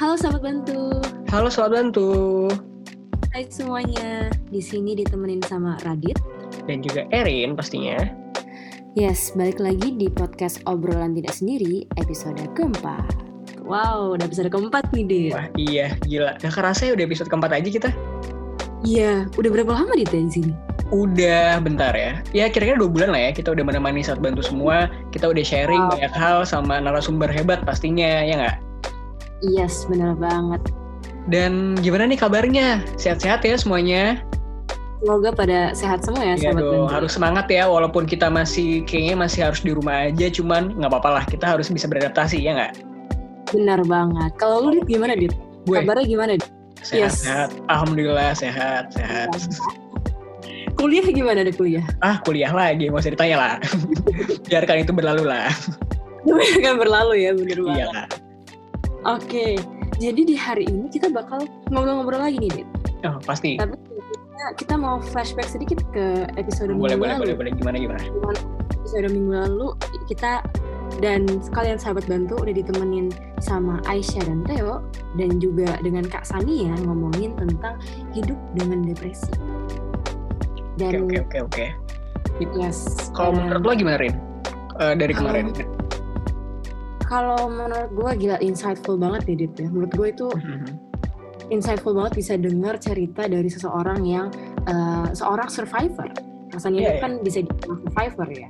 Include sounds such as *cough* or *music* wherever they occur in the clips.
Halo sahabat bantu. Halo sobat bantu Hai semuanya. Di sini ditemenin sama Radit. dan juga Erin pastinya. Yes, balik lagi di podcast obrolan tidak sendiri episode keempat. Wow, udah episode keempat nih, Dit. Wah iya gila. Gak kerasa ya udah episode keempat aja kita. Iya, udah berapa lama Dit ya di sini? Udah bentar ya. Ya kira-kira dua bulan lah ya kita udah menemani saat bantu semua. Kita udah sharing Wow. banyak hal sama narasumber hebat pastinya ya nggak? Yes, bener banget. Dan gimana nih kabarnya? Sehat-sehat ya semuanya? Semoga pada sehat semua ya, Iya sahabat dong, bantu. harus semangat ya walaupun kita masih kayaknya masih harus di rumah aja cuman nggak apa-apa lah kita harus bisa beradaptasi ya nggak? Benar banget. Kalau lu Dit gimana, Dit? Gue Kabarnya gimana, Dit? sehat, Yes. sehat. Alhamdulillah sehat, sehat. *laughs* Kuliah gimana deh kuliah? Ah kuliah lagi, mau usah ditanya lah. *laughs* Biarkan itu berlalu lah. kan berlalu ya, bener banget. Iya Oke, jadi di hari ini kita bakal ngobrol-ngobrol lagi nih, Dit. Oh, pasti. Tapi kita mau flashback sedikit ke episode Boleh, minggu boleh, lalu. boleh, boleh. Gimana, gimana? Episode minggu lalu kita dan sekalian sahabat bantu udah ditemenin sama Aisyah dan Theo dan juga dengan Kak Sania ngomongin tentang hidup dengan depresi. Oke, Dan oke, oke, oke. yes, Kalau menurut lo gimana, Rin? Eh, dari kemarin. Kalau menurut gue gila insightful banget ya Dit ya. Menurut gue itu Mhm. insightful banget bisa dengar cerita dari seseorang yang eh, seorang survivor. Rasanya Iya, itu kan bisa dibilang survivor ya.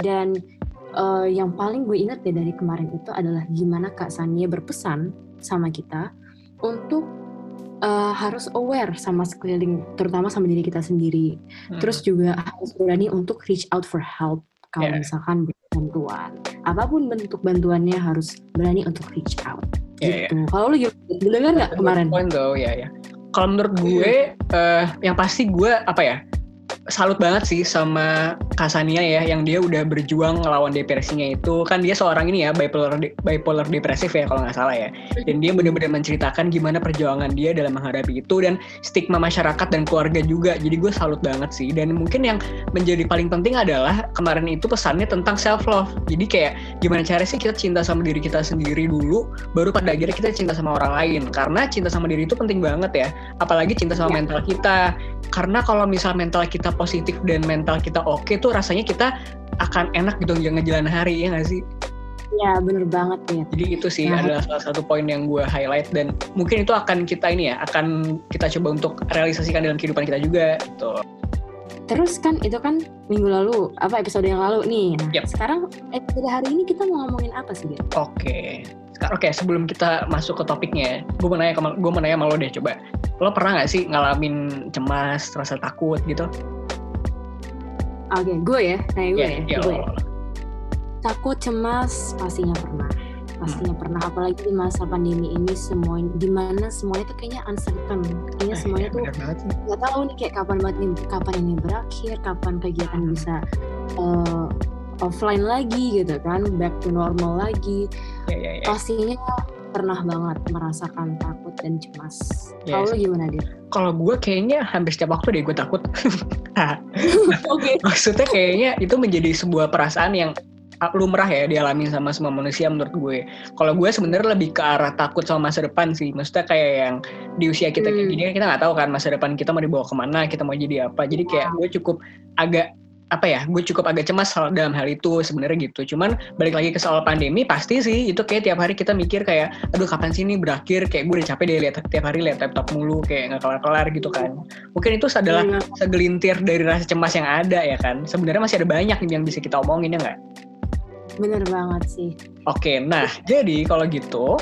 Dan eh, yang paling gue ingat ya dari kemarin itu adalah gimana Kak Sania berpesan sama kita untuk eh, harus aware sama sekeliling, terutama sama diri kita sendiri. Hmm. Terus juga harus berani untuk reach out for help kalau Iya. misalkan bantuan. Apa pun bentuk bantuannya harus berani untuk reach out. Iya, gitu. Kalau lu gimana? Dengar nggak kemarin? Poin tuh, ya, ya. Kalau menurut gue, eh, yang pasti gue apa ya? Salut banget sih sama Kasania ya, yang dia udah berjuang ngelawan depresinya itu. Kan dia seorang ini ya, bipolar bipolar depresif ya kalau nggak salah ya. Dan dia benar-benar menceritakan gimana perjuangan dia dalam menghadapi itu dan stigma masyarakat dan keluarga juga. Jadi gue salut banget sih. Dan mungkin yang menjadi paling penting adalah kemarin itu pesannya tentang self love. Jadi kayak gimana cara sih kita cinta sama diri kita sendiri dulu, baru pada akhirnya kita cinta sama orang lain. Karena cinta sama diri itu penting banget ya. Apalagi cinta sama Ya. mental kita. Karena kalau misal mental kita positif dan mental kita oke tuh rasanya kita akan enak gitu ngejalan hari ya nggak sih? Ya bener banget ya. Jadi itu sih Nah. adalah salah satu poin yang gue highlight dan mungkin itu akan kita ini ya akan kita coba untuk realisasikan dalam kehidupan kita juga gitu. Terus kan itu kan minggu lalu, apa episode yang lalu nih. Nah, Yap. sekarang episode hari ini kita mau ngomongin apa sih? Oke. Sekarang oke sebelum kita masuk ke topiknya, gue mau nanya ke gue mau nanya sama lo deh coba. Lo pernah nggak sih ngalamin cemas, rasa takut gitu? Oke, gue ya, nanya gue Iya, ya, iya, gue. ya. Takut, cemas, pastinya pernah. Pastinya Hmm. pernah, apalagi di masa pandemi ini semua di mana semuanya tuh kayaknya uncertain. Kayaknya semuanya iya, tuh nggak tahu nih kayak kapan banget nih, kapan ini berakhir, kapan kegiatan bisa eh, offline lagi gitu kan, back to normal lagi. Iya, iya, iya. pastinya pernah banget merasakan takut dan cemas. Yes. Kalau lu gimana dia? Kalau gue kayaknya hampir setiap waktu deh gue takut. *laughs* Oke. Maksudnya kayaknya itu menjadi sebuah perasaan yang lumrah ya dialami sama semua manusia menurut gue. Kalau gue sebenarnya lebih ke arah takut sama masa depan sih. Maksudnya kayak yang di usia kita kayak Hmm. gini kan kita nggak tahu kan masa depan kita mau dibawa ke mana, kita mau jadi apa. Jadi kayak gue cukup agak apa ya, gue cukup agak cemas hal- dalam hal itu sebenarnya gitu. Cuman balik lagi ke soal pandemi, pasti sih itu kayak tiap hari kita mikir kayak, aduh kapan sih ini berakhir? Kayak gue udah capek deh lihat tiap hari lihat laptop mulu, kayak nggak kelar-kelar gitu kan. Mungkin itu adalah Iya. segelintir dari rasa cemas yang ada ya kan. Sebenarnya masih ada banyak yang bisa kita omongin ya nggak? Bener banget sih. Oke, nah jadi kalau gitu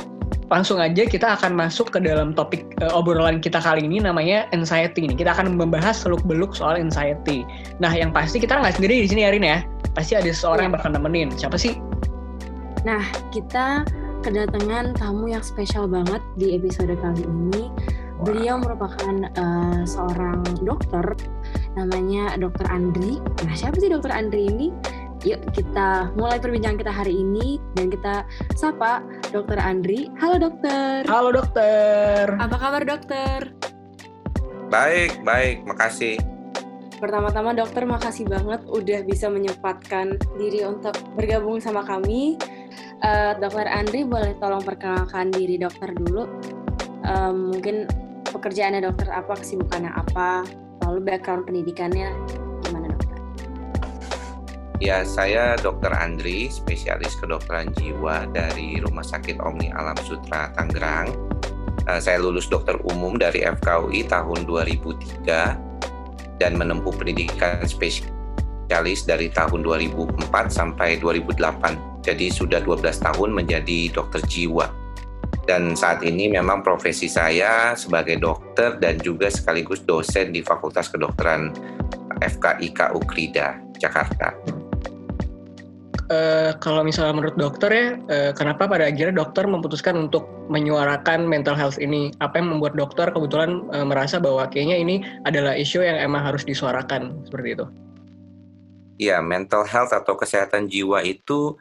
langsung aja kita akan masuk ke dalam topik eh, obrolan kita kali ini namanya anxiety nih. Kita akan membahas seluk beluk soal anxiety. Nah yang pasti kita nggak sendiri di sini Arin ya. Pasti ada seseorang yang bakal nemenin. Siapa sih? Nah, kita kedatangan tamu yang spesial banget di episode kali ini. Beliau merupakan eh, seorang dokter, namanya Dokter Andri. Nah, siapa sih Dokter Andri ini? Yuk kita mulai perbincangan kita hari ini dan kita sapa Dokter Andri. Halo dokter. Halo dokter. Apa kabar dokter? Baik, baik, makasih. Pertama-tama dokter makasih banget udah bisa menyempatkan diri untuk bergabung sama kami. uh, Dokter Andri boleh tolong perkenalkan diri dokter dulu. Um, mungkin pekerjaannya dokter apa, kesibukannya apa, lalu background pendidikannya? Ya, saya Dokter Andri, spesialis kedokteran jiwa dari Rumah Sakit Omni Alam Sutra Tangerang. Uh, saya lulus dokter umum dari FKUI tahun 2003 dan menempuh pendidikan spesial spesialis dari tahun 2004 sampai 2008. Jadi sudah 12 tahun menjadi dokter jiwa. Dan saat ini memang profesi saya sebagai dokter dan juga sekaligus dosen di Fakultas Kedokteran FKIK Ukrida, Jakarta. Uh, kalau misalnya menurut dokter ya, uh, kenapa pada akhirnya dokter memutuskan untuk menyuarakan mental health ini? Apa yang membuat dokter kebetulan uh, merasa bahwa kayaknya ini adalah isu yang emang harus disuarakan seperti itu? ya mental health atau kesehatan jiwa itu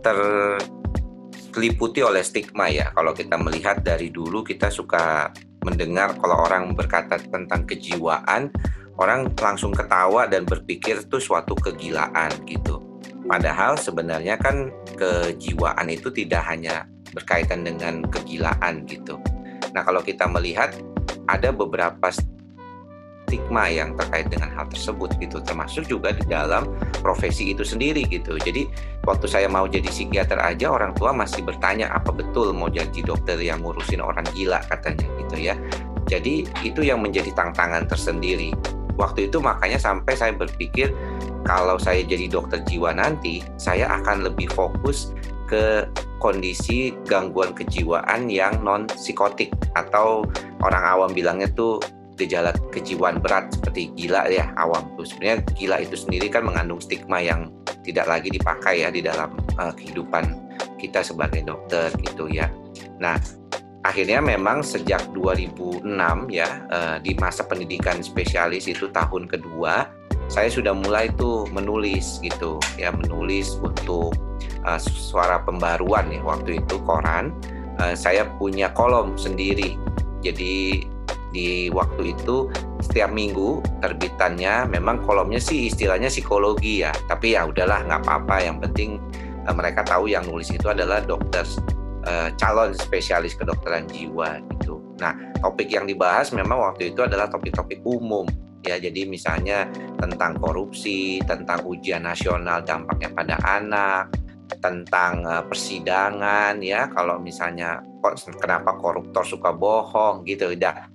terliputi oleh stigma ya. Kalau kita melihat dari dulu kita suka mendengar kalau orang berkata tentang kejiwaan, orang langsung ketawa dan berpikir itu suatu kegilaan gitu. Padahal sebenarnya kan kejiwaan itu tidak hanya berkaitan dengan kegilaan gitu. Nah, kalau kita melihat ada beberapa stigma yang terkait dengan hal tersebut gitu termasuk juga di dalam profesi itu sendiri gitu. Jadi waktu saya mau jadi psikiater aja orang tua masih bertanya apa betul mau jadi dokter yang ngurusin orang gila? katanya gitu ya. Jadi itu yang menjadi tantangan tersendiri waktu itu makanya sampai saya berpikir kalau saya jadi dokter jiwa nanti saya akan lebih fokus ke kondisi gangguan kejiwaan yang non psikotik atau orang awam bilangnya tuh gejala kejiwaan berat seperti gila ya awam tuh sebenarnya gila itu sendiri kan mengandung stigma yang tidak lagi dipakai ya di dalam uh, kehidupan kita sebagai dokter gitu ya. Nah akhirnya memang sejak 2006 ya uh, di masa pendidikan spesialis itu tahun kedua saya sudah mulai tuh menulis gitu ya menulis untuk uh, suara pembaruan ya waktu itu koran. Uh, saya punya kolom sendiri. Jadi di waktu itu setiap minggu terbitannya memang kolomnya sih istilahnya psikologi ya. Tapi ya udahlah nggak apa-apa. Yang penting uh, mereka tahu yang nulis itu adalah dokter uh, calon spesialis kedokteran jiwa gitu. Nah topik yang dibahas memang waktu itu adalah topik-topik umum. Ya jadi misalnya tentang korupsi tentang ujian nasional dampaknya pada anak tentang uh, persidangan ya. Kalau misalnya kenapa koruptor suka bohong gitu. Udah.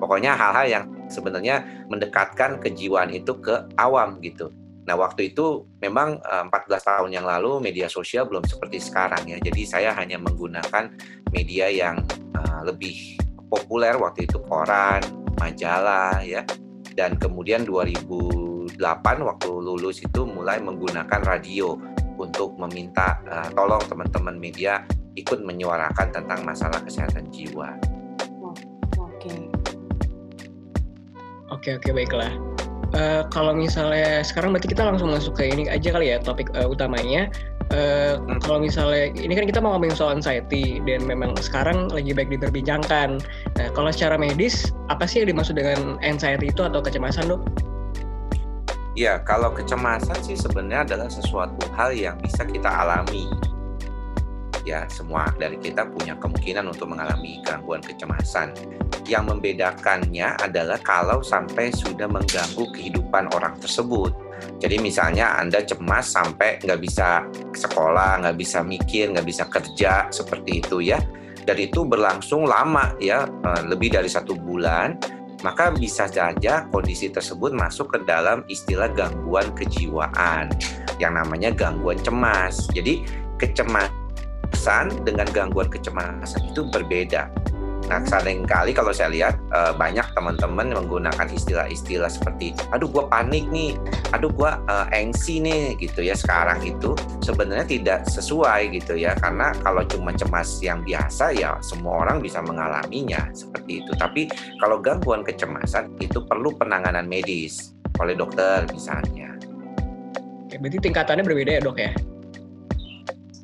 Pokoknya hal-hal yang sebenarnya mendekatkan kejiwaan itu ke awam gitu. Nah, waktu itu memang 14 eh, tahun yang lalu media sosial belum seperti sekarang ya. Jadi saya hanya menggunakan media yang uh, lebih populer waktu itu koran, majalah ya. Dan kemudian 2008 waktu lulus itu mulai menggunakan radio untuk meminta uh, tolong teman-teman media ikut menyuarakan tentang masalah kesehatan jiwa. Oke oke baiklah. Uh, kalau misalnya sekarang berarti kita langsung masuk ke ini aja kali ya topik uh, utamanya. Uh, kalau misalnya ini kan kita mau ngomongin soal anxiety dan memang sekarang lagi baik diperbincangkan. Nah, kalau secara medis apa sih yang dimaksud dengan anxiety itu atau kecemasan dok? Ya, kalau kecemasan sih sebenarnya adalah sesuatu hal yang bisa kita alami ya semua dari kita punya kemungkinan untuk mengalami gangguan kecemasan. Yang membedakannya adalah kalau sampai sudah mengganggu kehidupan orang tersebut. Jadi misalnya Anda cemas sampai nggak bisa sekolah, nggak bisa mikir, nggak bisa kerja seperti itu ya. Dan itu berlangsung lama ya, eh, lebih dari satu bulan maka bisa saja kondisi tersebut masuk ke dalam istilah gangguan kejiwaan yang namanya gangguan cemas. Jadi kecemasan kecemasan dengan gangguan kecemasan itu berbeda. Nah, kali kalau saya lihat uh, banyak teman-teman menggunakan istilah-istilah seperti, aduh gue panik nih, aduh gue uh, nih gitu ya sekarang itu sebenarnya tidak sesuai gitu ya karena kalau cuma cemas yang biasa ya semua orang bisa mengalaminya seperti itu. Tapi kalau gangguan kecemasan itu perlu penanganan medis oleh dokter misalnya. Berarti tingkatannya berbeda ya dok ya?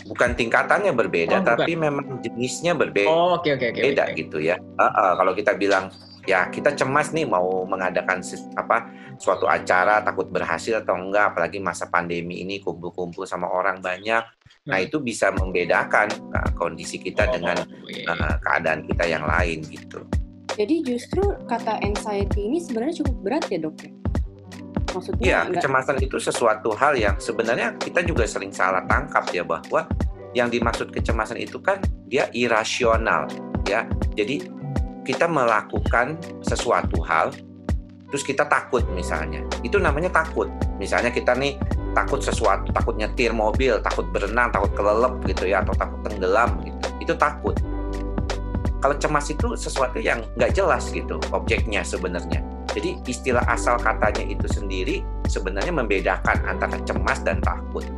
Bukan tingkatannya berbeda, oh, tapi memang jenisnya berbeda. Oh, oke okay, oke okay, okay, Beda okay. gitu ya. Uh, uh, kalau kita bilang ya kita cemas nih mau mengadakan apa suatu acara takut berhasil atau enggak apalagi masa pandemi ini kumpul-kumpul sama orang banyak nah hmm. itu bisa membedakan uh, kondisi kita oh, dengan uh, keadaan kita yang lain gitu jadi justru kata anxiety ini sebenarnya cukup berat ya dok ya? Maksudnya Iya, kecemasan itu sesuatu hal yang sebenarnya kita juga sering salah tangkap ya bahwa yang dimaksud kecemasan itu kan dia irasional ya. Jadi kita melakukan sesuatu hal terus kita takut misalnya. Itu namanya takut. Misalnya kita nih takut sesuatu, takut nyetir mobil, takut berenang, takut kelelep gitu ya atau takut tenggelam gitu. Itu takut kalau cemas itu sesuatu yang nggak jelas gitu objeknya sebenarnya. Jadi istilah asal katanya itu sendiri sebenarnya membedakan antara cemas dan takut.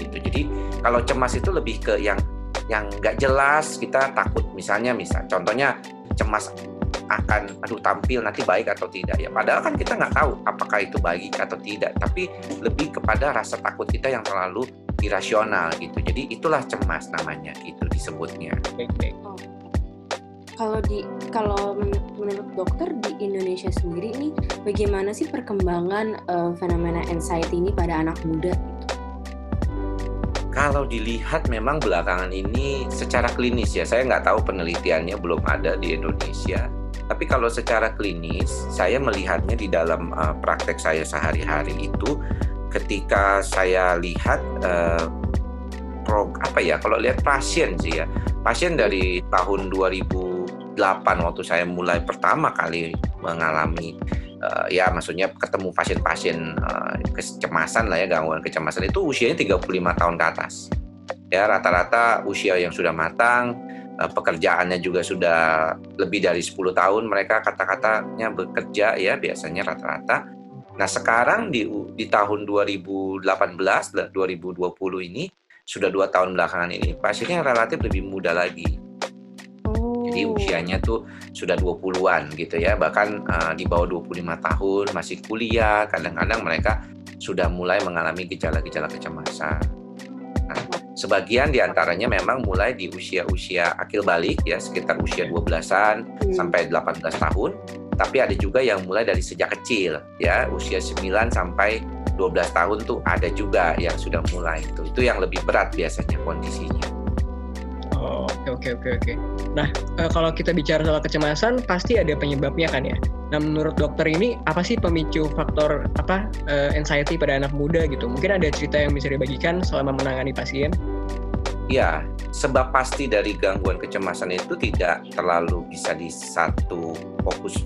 Gitu. Jadi kalau cemas itu lebih ke yang yang nggak jelas kita takut misalnya misal contohnya cemas akan aduh tampil nanti baik atau tidak ya padahal kan kita nggak tahu apakah itu baik atau tidak tapi lebih kepada rasa takut kita yang terlalu irasional gitu jadi itulah cemas namanya itu disebutnya. Oh kalau di kalau menurut dokter di Indonesia sendiri ini bagaimana sih perkembangan uh, fenomena anxiety ini pada anak muda? Kalau dilihat memang belakangan ini secara klinis ya, saya nggak tahu penelitiannya belum ada di Indonesia. Tapi kalau secara klinis, saya melihatnya di dalam uh, praktek saya sehari-hari itu, ketika saya lihat uh, pro, apa ya, kalau lihat pasien sih ya, pasien dari tahun 2000 waktu saya mulai pertama kali mengalami uh, ya maksudnya ketemu pasien-pasien uh, kecemasan lah ya gangguan kecemasan itu usianya 35 tahun ke atas. Ya rata-rata usia yang sudah matang, uh, pekerjaannya juga sudah lebih dari 10 tahun mereka kata-katanya bekerja ya biasanya rata-rata. Nah, sekarang di di tahun 2018 2020 ini sudah dua tahun belakangan ini pasiennya relatif lebih muda lagi jadi oh. usianya tuh sudah 20-an gitu ya, bahkan uh, di bawah 25 tahun masih kuliah, kadang-kadang mereka sudah mulai mengalami gejala-gejala kecemasan. Nah, sebagian di antaranya memang mulai di usia-usia akil balik ya, sekitar usia 12-an hmm. sampai 18 tahun, tapi ada juga yang mulai dari sejak kecil ya, usia 9 sampai 12 tahun tuh ada juga yang sudah mulai itu. Itu yang lebih berat biasanya kondisinya. Oh, oke oke oke oke. Nah, uh, kalau kita bicara soal kecemasan, pasti ada penyebabnya kan ya. Nah, menurut dokter ini apa sih pemicu faktor apa uh, anxiety pada anak muda gitu? Mungkin ada cerita yang bisa dibagikan selama menangani pasien? Ya, sebab pasti dari gangguan kecemasan itu tidak terlalu bisa di satu fokus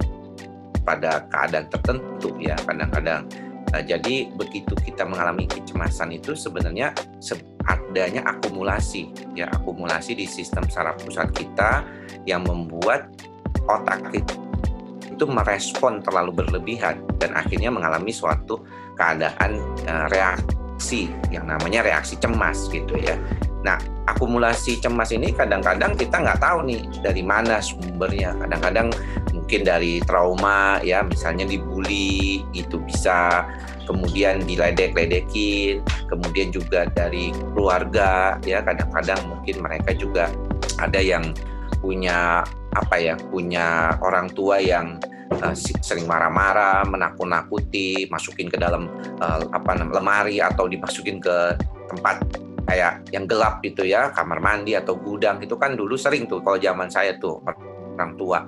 pada keadaan tertentu ya. Kadang-kadang Nah, jadi begitu kita mengalami kecemasan itu sebenarnya adanya akumulasi ya akumulasi di sistem saraf pusat kita yang membuat otak itu merespon terlalu berlebihan dan akhirnya mengalami suatu keadaan uh, reaksi yang namanya reaksi cemas gitu ya. Nah, akumulasi cemas ini kadang-kadang kita nggak tahu nih dari mana sumbernya. Kadang-kadang mungkin dari trauma ya, misalnya dibully itu bisa, kemudian diledek-ledekin, kemudian juga dari keluarga ya, kadang-kadang mungkin mereka juga ada yang punya apa ya, punya orang tua yang uh, sering marah-marah, menakut-nakuti, masukin ke dalam uh, apa lemari atau dimasukin ke tempat kayak yang gelap gitu ya kamar mandi atau gudang itu kan dulu sering tuh kalau zaman saya tuh orang tua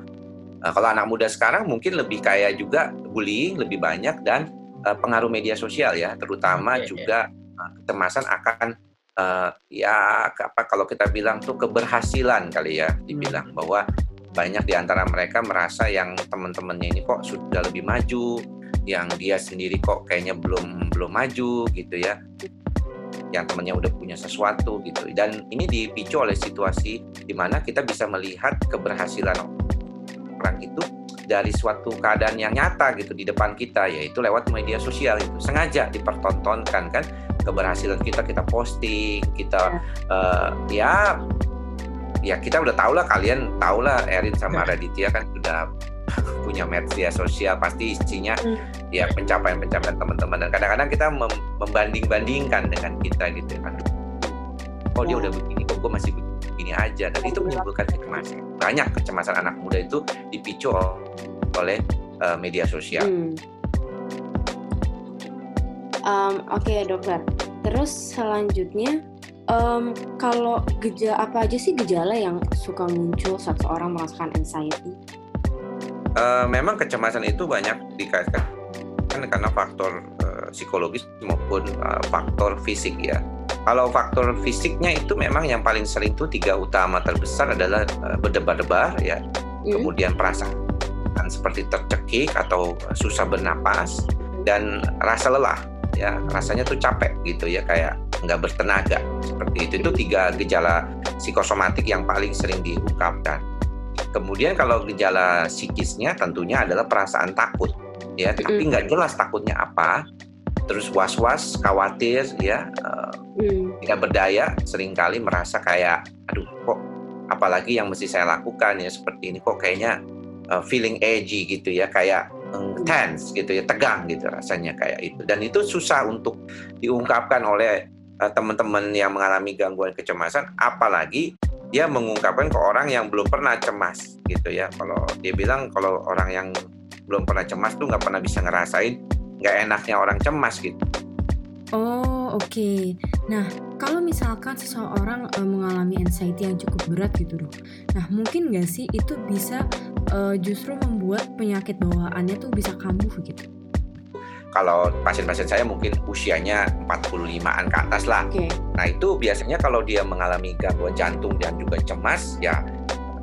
nah, kalau anak muda sekarang mungkin lebih kayak juga bullying lebih banyak dan uh, pengaruh media sosial ya terutama okay, juga uh, kecemasan akan uh, ya apa kalau kita bilang tuh keberhasilan kali ya dibilang hmm. bahwa banyak di antara mereka merasa yang teman-temannya ini kok sudah lebih maju yang dia sendiri kok kayaknya belum belum maju gitu ya. Yang temannya udah punya sesuatu gitu. Dan ini dipicu oleh situasi di mana kita bisa melihat keberhasilan orang itu dari suatu keadaan yang nyata gitu di depan kita yaitu lewat media sosial itu. Sengaja dipertontonkan kan keberhasilan kita kita posting kita ya, uh, ya ya kita udah tahu lah kalian tahu lah Erin sama ya. Raditya kan sudah *laughs* punya media sosial pasti isinya hmm. ya pencapaian-pencapaian teman-teman. Dan kadang-kadang kita membanding-bandingkan dengan kita gitu kan oh dia udah begini kok gue masih begini begini aja dan itu menimbulkan kecemasan banyak kecemasan anak muda itu dipicu oleh uh, media sosial. Hmm. Um, Oke okay, dokter, terus selanjutnya um, kalau gejala apa aja sih gejala yang suka muncul saat seorang merasakan anxiety? Uh, memang kecemasan itu banyak dikaitkan kan karena faktor uh, psikologis maupun uh, faktor fisik ya. Kalau faktor fisiknya itu memang yang paling sering tuh tiga utama terbesar adalah uh, berdebar-debar ya, hmm. kemudian perasaan seperti tercekik atau susah bernapas dan rasa lelah ya. Rasanya tuh capek gitu ya kayak nggak bertenaga seperti itu. Itu tiga gejala psikosomatik yang paling sering diungkapkan. Kemudian kalau gejala psikisnya tentunya adalah perasaan takut ya. Tapi nggak jelas takutnya apa terus was-was khawatir ya uh, mm. tidak berdaya sering kali merasa kayak aduh kok apalagi yang mesti saya lakukan ya seperti ini kok kayaknya uh, feeling edgy gitu ya kayak um, tense gitu ya tegang gitu rasanya kayak itu dan itu susah untuk diungkapkan oleh uh, teman-teman yang mengalami gangguan kecemasan apalagi dia mengungkapkan ke orang yang belum pernah cemas gitu ya kalau dia bilang kalau orang yang belum pernah cemas tuh nggak pernah bisa ngerasain nggak enaknya orang cemas gitu. Oh oke. Okay. Nah kalau misalkan seseorang uh, mengalami anxiety yang cukup berat gitu dok. Nah mungkin nggak sih itu bisa uh, justru membuat penyakit bawaannya tuh bisa kambuh gitu? Kalau pasien-pasien saya mungkin usianya 45-an ke atas lah. Okay. Nah itu biasanya kalau dia mengalami gangguan jantung dan juga cemas, ya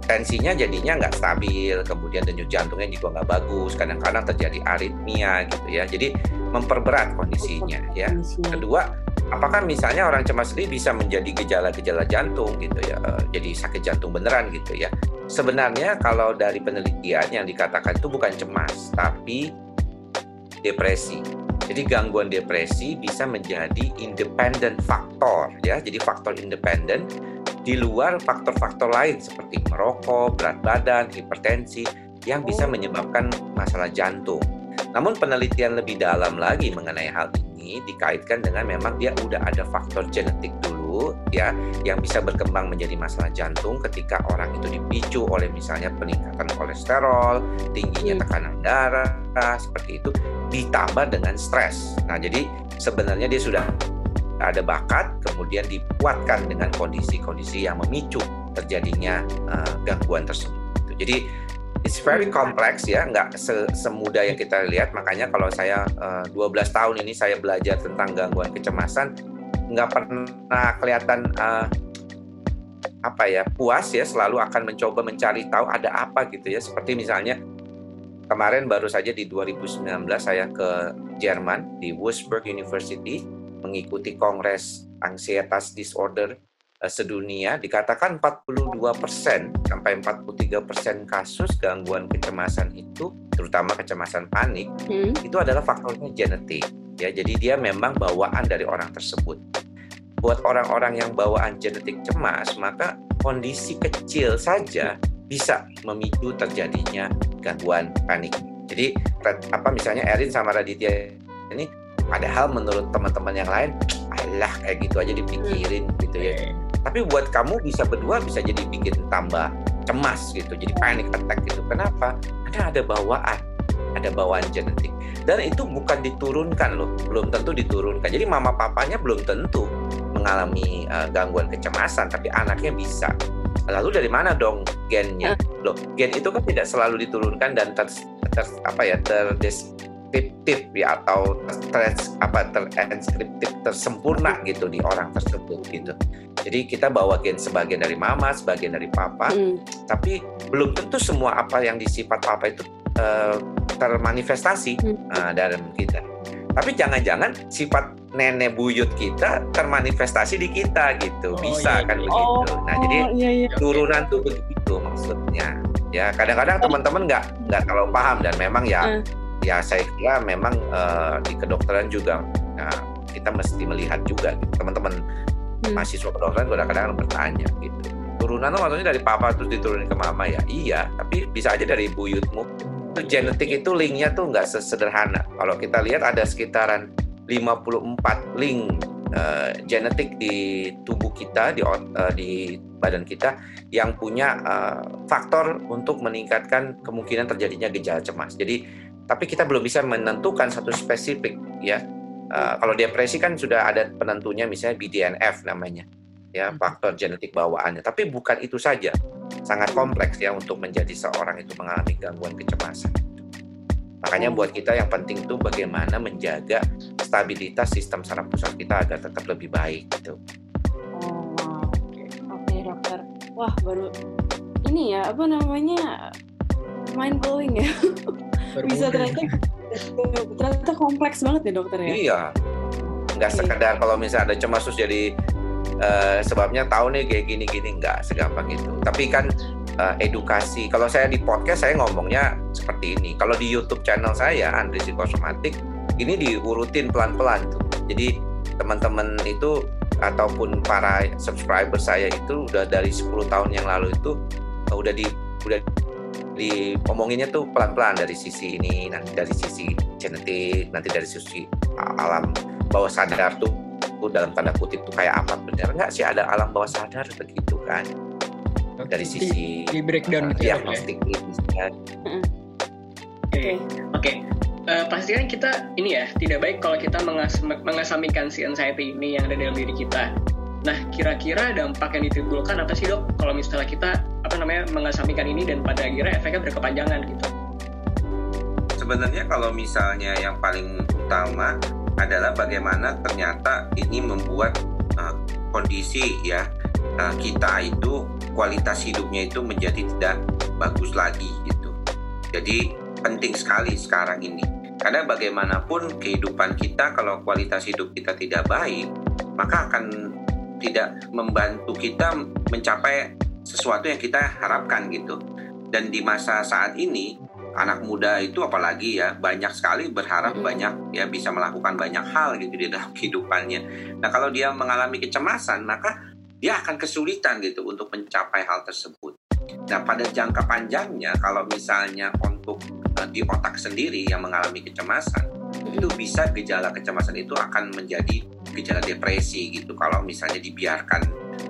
tensinya jadinya nggak stabil, kemudian denyut jantungnya juga nggak bagus, kadang-kadang terjadi aritmia gitu ya. Jadi memperberat kondisinya ya. Kedua, apakah misalnya orang cemas ini bisa menjadi gejala-gejala jantung gitu ya, eh, jadi sakit jantung beneran gitu ya. Sebenarnya kalau dari penelitian yang dikatakan itu bukan cemas, tapi depresi. Jadi gangguan depresi bisa menjadi independent faktor ya. Jadi faktor independen di luar faktor-faktor lain seperti merokok, berat badan, hipertensi yang bisa menyebabkan masalah jantung. Namun penelitian lebih dalam lagi mengenai hal ini dikaitkan dengan memang dia udah ada faktor genetik dulu ya yang bisa berkembang menjadi masalah jantung ketika orang itu dipicu oleh misalnya peningkatan kolesterol, tingginya hmm. tekanan darah seperti itu ditambah dengan stres. Nah, jadi sebenarnya dia sudah ada bakat, kemudian dikuatkan dengan kondisi-kondisi yang memicu terjadinya uh, gangguan tersebut. Jadi it's very complex ya, nggak se semudah yang kita lihat. Makanya kalau saya uh, eh, 12 tahun ini saya belajar tentang gangguan kecemasan, nggak pernah kelihatan uh, apa ya puas ya, selalu akan mencoba mencari tahu ada apa gitu ya. Seperti misalnya kemarin baru saja di 2019 saya ke Jerman di Wurzburg University mengikuti Kongres Ansietas Disorder uh, sedunia dikatakan 42% sampai 43% kasus gangguan kecemasan itu terutama kecemasan panik hmm. itu adalah faktornya genetik ya. Jadi dia memang bawaan dari orang tersebut. Buat orang-orang yang bawaan genetik cemas maka kondisi kecil saja bisa memicu terjadinya gangguan panik. Jadi apa misalnya Erin sama Raditya ini Padahal menurut teman-teman yang lain, alah kayak gitu aja dipikirin gitu ya. Tapi buat kamu bisa berdua bisa jadi bikin tambah cemas gitu, jadi panic attack gitu. Kenapa? Karena ada bawaan, ada bawaan genetik. Dan itu bukan diturunkan loh, belum tentu diturunkan. Jadi mama papanya belum tentu mengalami uh, gangguan kecemasan, tapi anaknya bisa. Lalu dari mana dong gennya? Loh, gen itu kan tidak selalu diturunkan dan ter, ter apa ya terdes deskriptif ya atau ter, apa terinskriptif tersempurna gitu di orang tersebut gitu. Jadi kita bawa gen sebagian dari mama, sebagian dari papa, hmm. tapi belum tentu semua apa yang disifat papa itu uh, termanifestasi hmm. uh, dalam kita. Tapi jangan-jangan sifat nenek buyut kita termanifestasi di kita gitu, oh, bisa iya. kan iya. begitu. Nah oh, jadi iya, iya. turunan tuh begitu maksudnya. Ya kadang-kadang teman-teman nggak nggak terlalu paham dan memang ya. Hmm ya saya kira memang uh, di kedokteran juga nah, kita mesti melihat juga gitu. teman-teman hmm. mahasiswa kedokteran kadang-kadang bertanya gitu turunan lo maksudnya dari papa terus diturunin ke mama ya iya tapi bisa aja dari buyutmu itu genetik itu linknya tuh nggak sesederhana kalau kita lihat ada sekitaran 54 link uh, genetik di tubuh kita di uh, di badan kita yang punya uh, faktor untuk meningkatkan kemungkinan terjadinya gejala cemas. Jadi tapi kita belum bisa menentukan satu spesifik ya. Uh, kalau depresi kan sudah ada penentunya misalnya BDNF namanya ya hmm. faktor genetik bawaannya. Tapi bukan itu saja, sangat kompleks ya untuk menjadi seorang itu mengalami gangguan kecemasan. Makanya buat kita yang penting itu bagaimana menjaga stabilitas sistem saraf pusat kita agar tetap lebih baik gitu. Oh, oke, okay. okay, dokter. Wah, baru ini ya apa namanya mind blowing ya. *laughs* Bisa ternyata ternyata kompleks banget ya dokter ya. Iya. Nggak okay. sekedar kalau misalnya ada cemas terus jadi uh, sebabnya tahu nih kayak gini-gini nggak segampang itu. Tapi kan uh, edukasi. Kalau saya di podcast saya ngomongnya seperti ini. Kalau di YouTube channel saya Andri Psikosomatik ini diurutin pelan-pelan tuh. Jadi teman-teman itu ataupun para subscriber saya itu udah dari 10 tahun yang lalu itu uh, udah di udah di omonginnya tuh pelan-pelan dari sisi ini, nanti dari sisi genetik, nanti dari sisi alam bawah sadar tuh, tuh dalam tanda kutip tuh kayak apa bener nggak sih ada alam bawah sadar begitu kan? dari sisi di, di breakdown uh, gitu ya, diagnostik ya. Oke, oke. Eh, pasti kan kita ini ya tidak baik kalau kita mengas mengasamikan si anxiety ini yang ada dalam diri kita. Nah, kira-kira dampak yang ditimbulkan apa sih dok? Kalau misalnya kita apa namanya mengasamikan ini dan pada akhirnya efeknya berkepanjangan gitu. Sebenarnya kalau misalnya yang paling utama adalah bagaimana ternyata ini membuat uh, kondisi ya uh, kita itu kualitas hidupnya itu menjadi tidak bagus lagi gitu. Jadi penting sekali sekarang ini. Karena bagaimanapun kehidupan kita kalau kualitas hidup kita tidak baik, maka akan tidak membantu kita mencapai sesuatu yang kita harapkan gitu. Dan di masa saat ini anak muda itu apalagi ya banyak sekali berharap banyak ya bisa melakukan banyak hal gitu di dalam *laughs* kehidupannya. Nah kalau dia mengalami kecemasan maka dia akan kesulitan gitu untuk mencapai hal tersebut. Nah, pada jangka panjangnya, kalau misalnya untuk uh, di otak sendiri yang mengalami kecemasan, itu bisa gejala kecemasan itu akan menjadi gejala depresi gitu. Kalau misalnya dibiarkan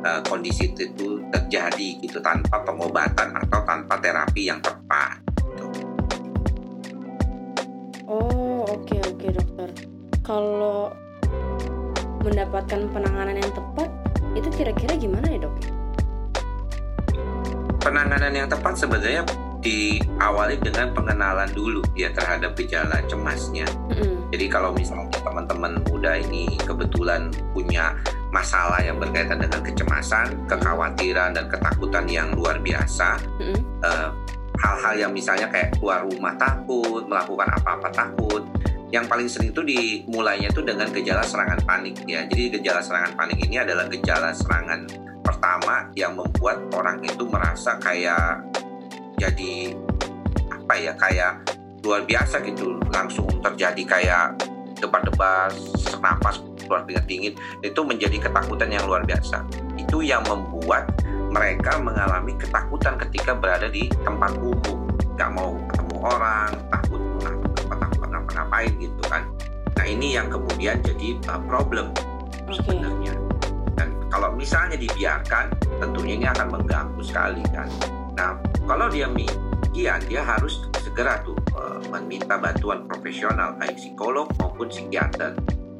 uh, kondisi itu terjadi gitu tanpa pengobatan atau tanpa terapi yang tepat. Gitu. Oh, oke okay, oke okay, dokter. Kalau mendapatkan penanganan yang tepat, itu kira-kira gimana ya dok? Penanganan yang tepat sebenarnya diawali dengan pengenalan dulu ya terhadap gejala cemasnya. Mm-hmm. Jadi kalau misalnya teman-teman muda ini kebetulan punya masalah yang berkaitan dengan kecemasan, kekhawatiran dan ketakutan yang luar biasa, mm-hmm. uh, hal-hal yang misalnya kayak keluar rumah takut, melakukan apa-apa takut, yang paling sering itu dimulainya itu dengan gejala serangan panik ya. Jadi gejala serangan panik ini adalah gejala serangan pertama yang membuat orang itu merasa kayak jadi apa ya kayak luar biasa gitu. Langsung terjadi kayak debar-debar senapas keluar keringat dingin. Itu menjadi ketakutan yang luar biasa. Itu yang membuat mereka mengalami ketakutan ketika berada di tempat umum. Nggak mau ketemu orang takut ngapain gitu kan. Nah ini yang kemudian jadi uh, problem okay. sebenarnya. Dan kalau misalnya dibiarkan tentunya ini akan mengganggu sekali kan. Nah kalau dia demikian dia harus segera tuh uh, meminta bantuan profesional baik psikolog maupun psikiater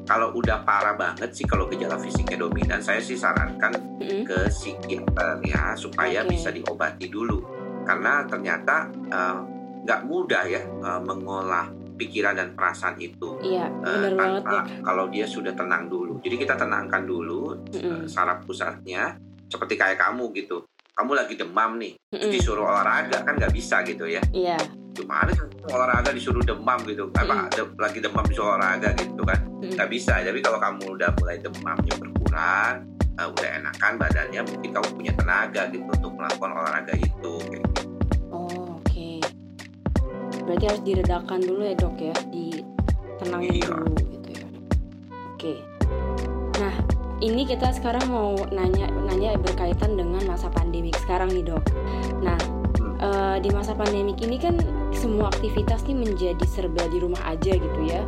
kalau udah parah banget sih kalau gejala fisiknya dominan saya sih sarankan mm-hmm. ke psikiater ya supaya okay. bisa diobati dulu karena ternyata uh, nggak uh, mudah ya uh, mengolah pikiran dan perasaan itu iya, uh, tanpa ya. kalau dia sudah tenang dulu. Jadi kita tenangkan dulu mm -hmm. saraf pusatnya seperti kayak kamu gitu. Kamu lagi demam nih, mm disuruh olahraga kan nggak bisa gitu ya? Iya. Gimana kan olahraga disuruh demam gitu? Mm. Apa de lagi demam disuruh olahraga gitu kan? Nggak mm bisa. Tapi kalau kamu udah mulai demamnya berkurang, uh, udah enakan badannya, mungkin kamu punya tenaga gitu untuk melakukan olahraga itu. Kayak gitu berarti harus diredakan dulu ya dok ya ditenangin iya. dulu gitu ya oke nah ini kita sekarang mau nanya nanya berkaitan dengan masa pandemik sekarang nih dok nah uh, di masa pandemik ini kan semua aktivitas nih menjadi serba di rumah aja gitu ya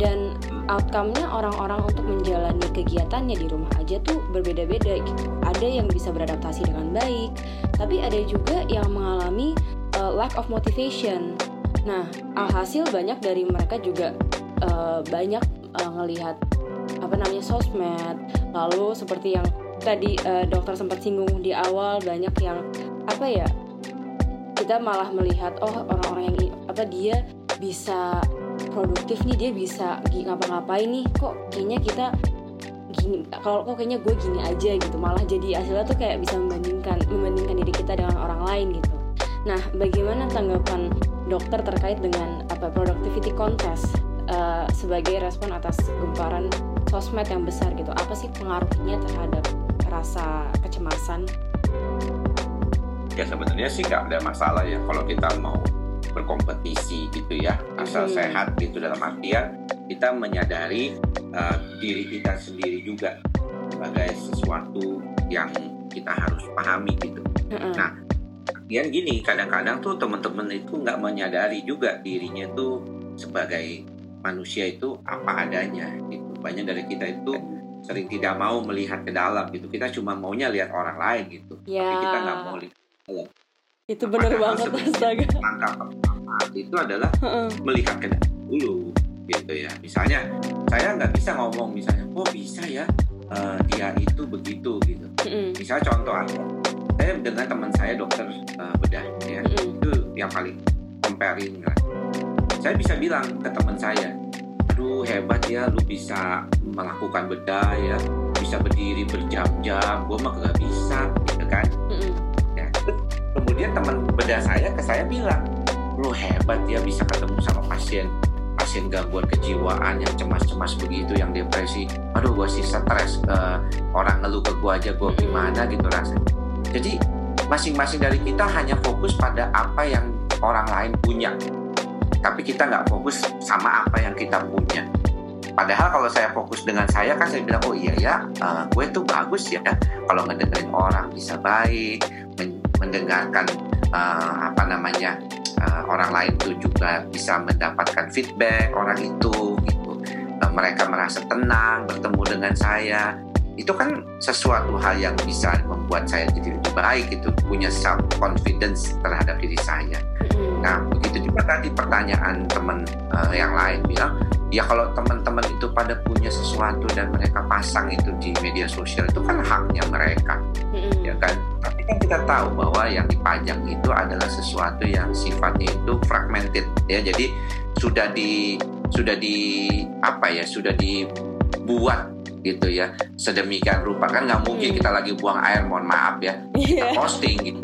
dan outcome-nya orang-orang untuk menjalani kegiatannya di rumah aja tuh berbeda-beda gitu. Ada yang bisa beradaptasi dengan baik, tapi ada juga yang mengalami uh, lack of motivation. Nah, alhasil banyak dari mereka juga uh, banyak uh, ngelihat apa namanya sosmed, lalu seperti yang tadi uh, dokter sempat singgung di awal banyak yang apa ya kita malah melihat oh orang-orang yang apa dia bisa produktif nih dia bisa ngapa-ngapain nih kok kayaknya kita gini kalau kok kayaknya gue gini aja gitu malah jadi hasilnya tuh kayak bisa membandingkan membandingkan diri kita dengan orang lain gitu. Nah bagaimana tanggapan dokter terkait dengan apa productivity contest uh, sebagai respon atas gemparan sosmed yang besar gitu apa sih pengaruhnya terhadap rasa kecemasan ya sebenarnya sih nggak ada masalah ya kalau kita mau berkompetisi gitu ya asal hmm. sehat gitu dalam artian kita menyadari uh, diri kita sendiri juga sebagai sesuatu yang kita harus pahami gitu. Hmm. Nah, yang gini kadang-kadang tuh teman-teman itu nggak menyadari juga dirinya tuh sebagai manusia itu apa adanya gitu. Banyak dari kita itu sering tidak mau melihat ke dalam gitu. Kita cuma maunya lihat orang lain gitu. Yeah. Tapi kita nggak mau lihat itu benar banget astaga. langkah pertama itu adalah melihat ke dulu gitu ya. Misalnya saya nggak bisa ngomong misalnya oh bisa ya uh, dia itu begitu gitu. Mm misalnya contoh aja saya dengan teman saya dokter uh, bedah ya. Itu yang paling comparing lah. Saya bisa bilang ke teman saya aduh hebat ya lu bisa melakukan bedah ya. Bisa berdiri berjam-jam. Gue mah gak bisa gitu kan? Mm kemudian teman bedah saya ke saya bilang lu hebat ya bisa ketemu sama pasien. Pasien gangguan kejiwaan yang cemas-cemas begitu yang depresi. Aduh gue sih stres uh, orang ngeluh ke gue aja gue gimana gitu rasanya. Jadi masing-masing dari kita hanya fokus pada apa yang orang lain punya tapi kita nggak fokus sama apa yang kita punya. Padahal kalau saya fokus dengan saya kan saya bilang oh iya ya uh, gue tuh bagus ya. Kalau ngedengerin orang bisa baik mendengarkan uh, apa namanya uh, orang lain itu juga bisa mendapatkan feedback orang itu gitu. Uh, mereka merasa tenang bertemu dengan saya. Itu kan sesuatu hal yang bisa membuat saya jadi lebih baik itu punya self confidence terhadap diri saya. Nah begitu juga tadi pertanyaan teman uh, yang lain bilang ya kalau teman-teman itu pada punya sesuatu dan mereka pasang itu di media sosial itu kan haknya mereka, ya kan tapi kan kita tahu bahwa yang dipajang itu adalah sesuatu yang sifatnya itu fragmented ya. Jadi sudah di sudah di apa ya sudah dibuat gitu ya sedemikian rupa kan nggak mungkin hmm. kita lagi buang air mohon maaf ya kita iya. posting gitu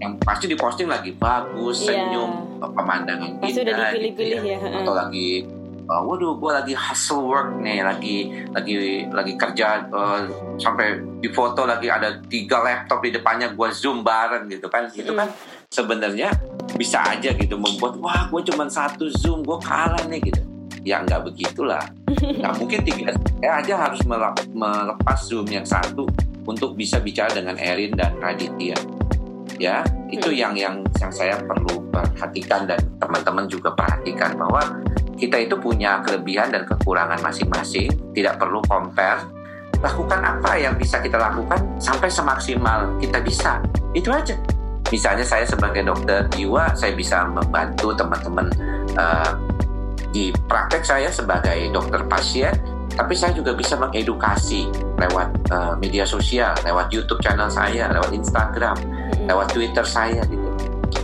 yang pasti diposting lagi bagus iya. senyum pemandangan indah gitu ya. ya atau lagi uh, waduh gue lagi hustle work nih lagi lagi lagi kerja uh, sampai di foto lagi ada tiga laptop di depannya gue zoom bareng gitu kan itu kan hmm. sebenarnya bisa aja gitu membuat wah gue cuma satu zoom gue kalah nih gitu ya nggak begitulah *laughs* nggak mungkin tiga ya aja harus melepas zoom yang satu untuk bisa bicara dengan Erin dan Raditya ya itu hmm. yang yang yang saya perlu perhatikan dan teman-teman juga perhatikan bahwa kita itu punya kelebihan dan kekurangan masing-masing, tidak perlu compare. Lakukan apa yang bisa kita lakukan sampai semaksimal kita bisa. Itu aja. Misalnya saya sebagai dokter jiwa, saya bisa membantu teman-teman uh, di praktek saya sebagai dokter pasien, tapi saya juga bisa mengedukasi lewat uh, media sosial, lewat YouTube channel saya, lewat Instagram, lewat Twitter saya gitu.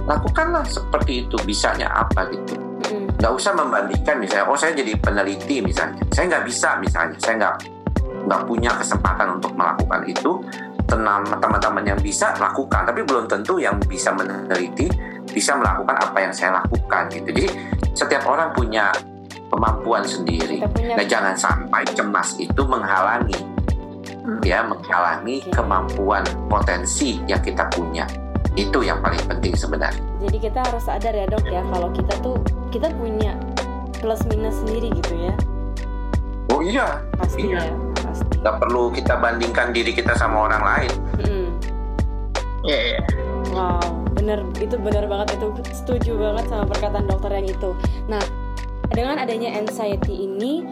Lakukanlah seperti itu, bisanya apa gitu. Nggak usah membandingkan misalnya oh saya jadi peneliti misalnya. Saya nggak bisa misalnya saya nggak nggak punya kesempatan untuk melakukan itu. Teman-teman yang bisa lakukan tapi belum tentu yang bisa meneliti bisa melakukan apa yang saya lakukan gitu. Jadi setiap orang punya kemampuan sendiri punya... nah jangan sampai cemas itu menghalangi hmm. ya menghalangi okay. kemampuan potensi yang kita punya itu yang paling penting sebenarnya. Jadi kita harus sadar ya dok ya kalau kita tuh kita punya plus minus sendiri gitu ya. Oh iya. Pasti iya. ya. Pasti. Gak perlu kita bandingkan diri kita sama orang lain. Hmm. Iya. Yeah, yeah. Wow, bener itu bener banget itu setuju banget sama perkataan dokter yang itu. Nah, dengan adanya anxiety ini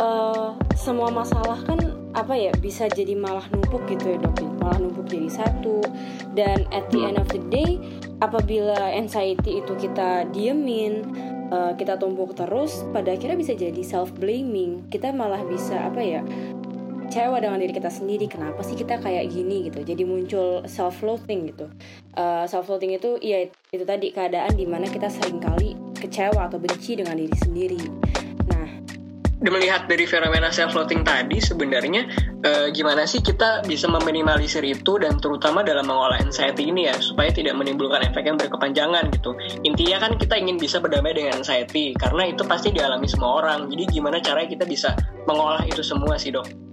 uh, semua masalah kan apa ya bisa jadi malah numpuk gitu ya dok malah numpuk jadi satu. Dan at the end of the day apabila anxiety itu kita diemin uh, kita tumpuk terus pada akhirnya bisa jadi self blaming kita malah bisa apa ya kecewa dengan diri kita sendiri kenapa sih kita kayak gini gitu? Jadi muncul self loathing gitu. Uh, eh, self loathing itu ya itu tadi keadaan di mana kita sering kali kecewa atau benci dengan diri sendiri. Nah melihat dari fenomena self loathing tadi sebenarnya uh, gimana sih kita bisa meminimalisir itu dan terutama dalam mengolah anxiety ini ya supaya tidak menimbulkan efek yang berkepanjangan gitu. Intinya kan kita ingin bisa berdamai dengan anxiety karena itu pasti dialami semua orang. Jadi gimana caranya kita bisa mengolah itu semua sih dok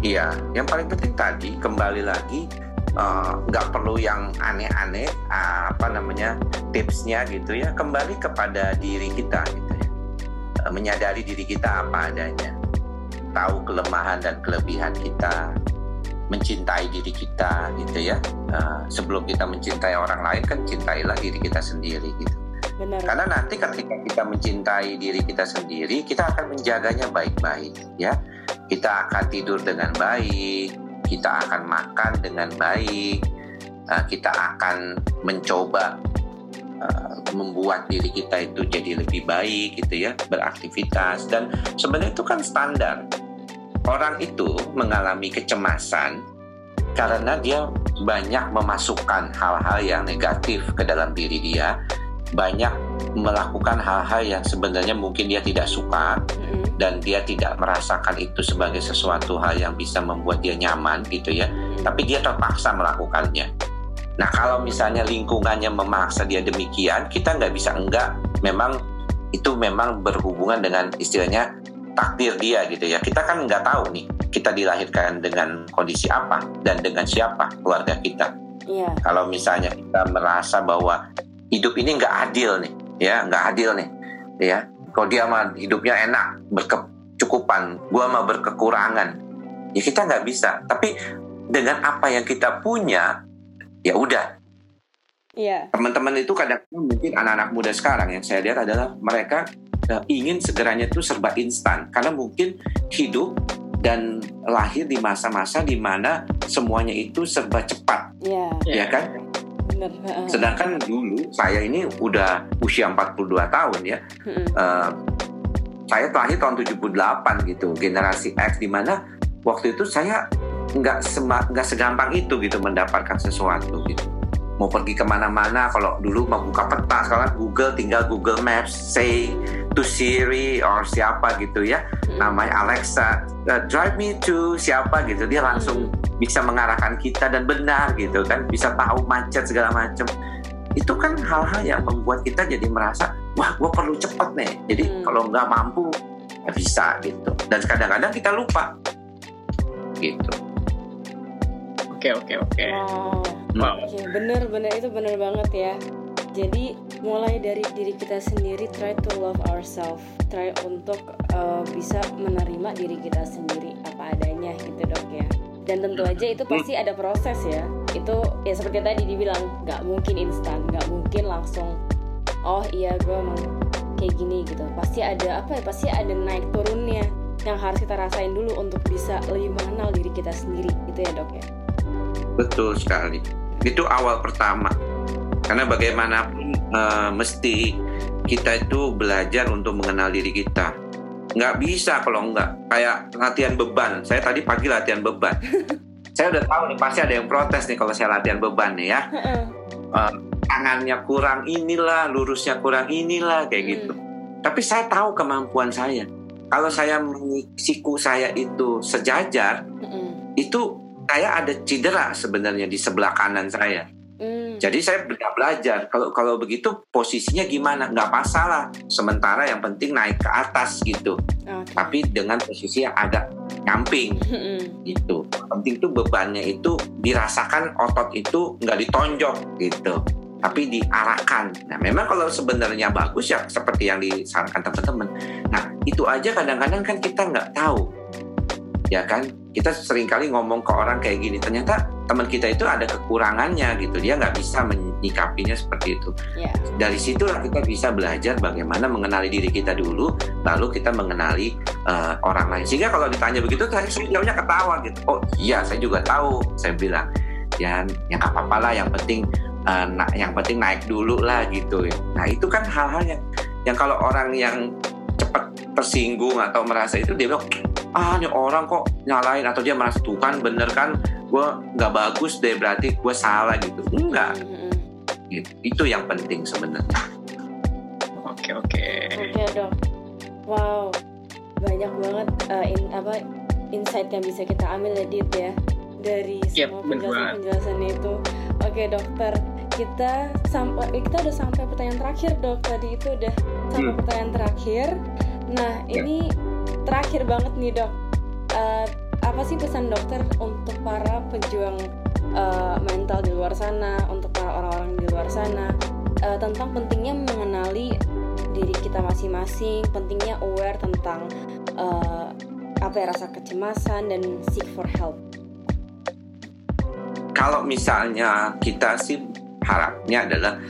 Iya, yang paling penting tadi kembali lagi eh, nggak uh, perlu yang aneh-aneh uh, apa namanya tipsnya gitu ya. Kembali kepada diri kita gitu ya. Uh, menyadari diri kita apa adanya. Tahu kelemahan dan kelebihan kita. Mencintai diri kita gitu ya. Uh, sebelum kita mencintai orang lain kan cintailah diri kita sendiri gitu. Benar. Karena nanti ketika kita mencintai diri kita sendiri, kita akan menjaganya baik-baik, ya kita akan tidur dengan baik, kita akan makan dengan baik, uh, kita akan mencoba uh, membuat diri kita itu jadi lebih baik gitu ya, beraktivitas dan sebenarnya itu kan standar. Orang itu mengalami kecemasan karena dia banyak memasukkan hal-hal yang negatif ke dalam diri dia, banyak melakukan hal-hal yang sebenarnya mungkin dia tidak suka, dan dia tidak merasakan itu sebagai sesuatu hal yang bisa membuat dia nyaman gitu ya. Tapi dia terpaksa melakukannya. Nah kalau misalnya lingkungannya memaksa dia demikian kita nggak bisa enggak. Memang itu memang berhubungan dengan istilahnya takdir dia gitu ya. Kita kan nggak tahu nih kita dilahirkan dengan kondisi apa dan dengan siapa keluarga kita. Yeah. kalau misalnya kita merasa bahwa hidup ini nggak adil nih ya nggak adil nih ya kalau dia mah hidupnya enak berkecukupan gua mah berkekurangan ya kita nggak bisa tapi dengan apa yang kita punya ya udah Iya. Teman-teman itu kadang mungkin anak-anak muda sekarang yang saya lihat adalah mereka uh, ingin segeranya itu serba instan karena mungkin hidup dan lahir di masa-masa di mana semuanya itu serba cepat. Iya. Ya kan? Sedangkan dulu saya ini udah usia 42 tahun ya. Hmm. Uh, saya terakhir tahun 78 gitu, generasi X di mana waktu itu saya nggak nggak segampang itu gitu mendapatkan sesuatu gitu mau pergi ke mana-mana kalau dulu mau buka peta sekarang Google tinggal Google Maps say to Siri or siapa gitu ya. Hmm. namanya Alexa. Uh, drive me to siapa gitu. Dia langsung hmm. bisa mengarahkan kita dan benar gitu kan. Bisa tahu macet segala macam itu kan hal-hal yang membuat kita jadi merasa wah gue perlu cepet nih. Jadi hmm. kalau nggak mampu nggak bisa gitu. Dan kadang-kadang kita lupa. Gitu. Oke oke oke. Wow. Oke, bener bener. Itu bener banget ya. Jadi mulai dari diri kita sendiri, try to love ourselves, try untuk uh, bisa menerima diri kita sendiri apa adanya gitu dok ya. Dan tentu aja itu pasti ada proses ya. Itu ya seperti tadi dibilang nggak mungkin instan, nggak mungkin langsung. Oh iya gue emang kayak gini gitu. Pasti ada apa ya? Pasti ada naik turunnya yang harus kita rasain dulu untuk bisa lebih mengenal diri kita sendiri gitu ya dok ya. Betul sekali itu awal pertama karena bagaimanapun uh, mesti kita itu belajar untuk mengenal diri kita. Nggak bisa kalau nggak. Kayak latihan beban. Saya tadi pagi latihan beban. *laughs* Saya udah tahu nih pasti ada yang protes nih kalau saya latihan beban nih ya. Uh, tangannya kurang inilah lurusnya kurang inilah kayak hmm. gitu. Tapi saya tahu kemampuan saya. Kalau saya siku saya itu sejajar hmm. itu saya ada cedera sebenarnya di sebelah kanan saya. Hmm. Jadi saya belajar kalau kalau begitu posisinya gimana nggak masalah. Sementara yang penting naik ke atas gitu. Okay. Tapi dengan posisi yang agak nyamping hmm. gitu. Penting tuh bebannya itu dirasakan otot itu nggak ditonjok gitu tapi diarahkan. Nah, memang kalau sebenarnya bagus ya seperti yang disarankan teman-teman. Nah, itu aja kadang-kadang kan kita nggak tahu ya kan kita sering kali ngomong ke orang kayak gini ternyata teman kita itu ada kekurangannya gitu. Dia nggak bisa menyikapinya seperti itu. Yeah. dari situlah kita bisa belajar bagaimana mengenali diri kita dulu lalu kita mengenali uh, orang lain. Sehingga kalau ditanya begitu saya jauhnya ketawa gitu. Oh iya saya juga tahu saya bilang. Ya yang apa-apa lah yang penting uh, na yang penting naik dulu lah gitu. Ya nah itu kan hal-hal yang yang kalau orang yang cepat tersinggung atau merasa itu dia bilang ah ini orang kok nyalain atau dia merasa tuh kan bener kan gue nggak bagus deh berarti gue salah gitu enggak Mm-mm. gitu. itu yang penting sebenarnya Oke oke. Oke dok, wow banyak banget uh, in, apa insight yang bisa kita ambil ya Dit ya dari Yep, semua penjelasan penjelasan itu. Oke dokter, kita sampai kita udah sampai pertanyaan terakhir dok. Tadi itu udah sampai Hmm. pertanyaan terakhir. Nah Ya. ini terakhir banget nih dok. Uh, apa sih pesan dokter untuk para pejuang uh, mental di luar sana, untuk para orang-orang di luar sana uh, tentang pentingnya mengenali diri kita masing-masing, pentingnya aware tentang uh, apa ya rasa kecemasan dan seek for help. kalau misalnya kita sih harapnya adalah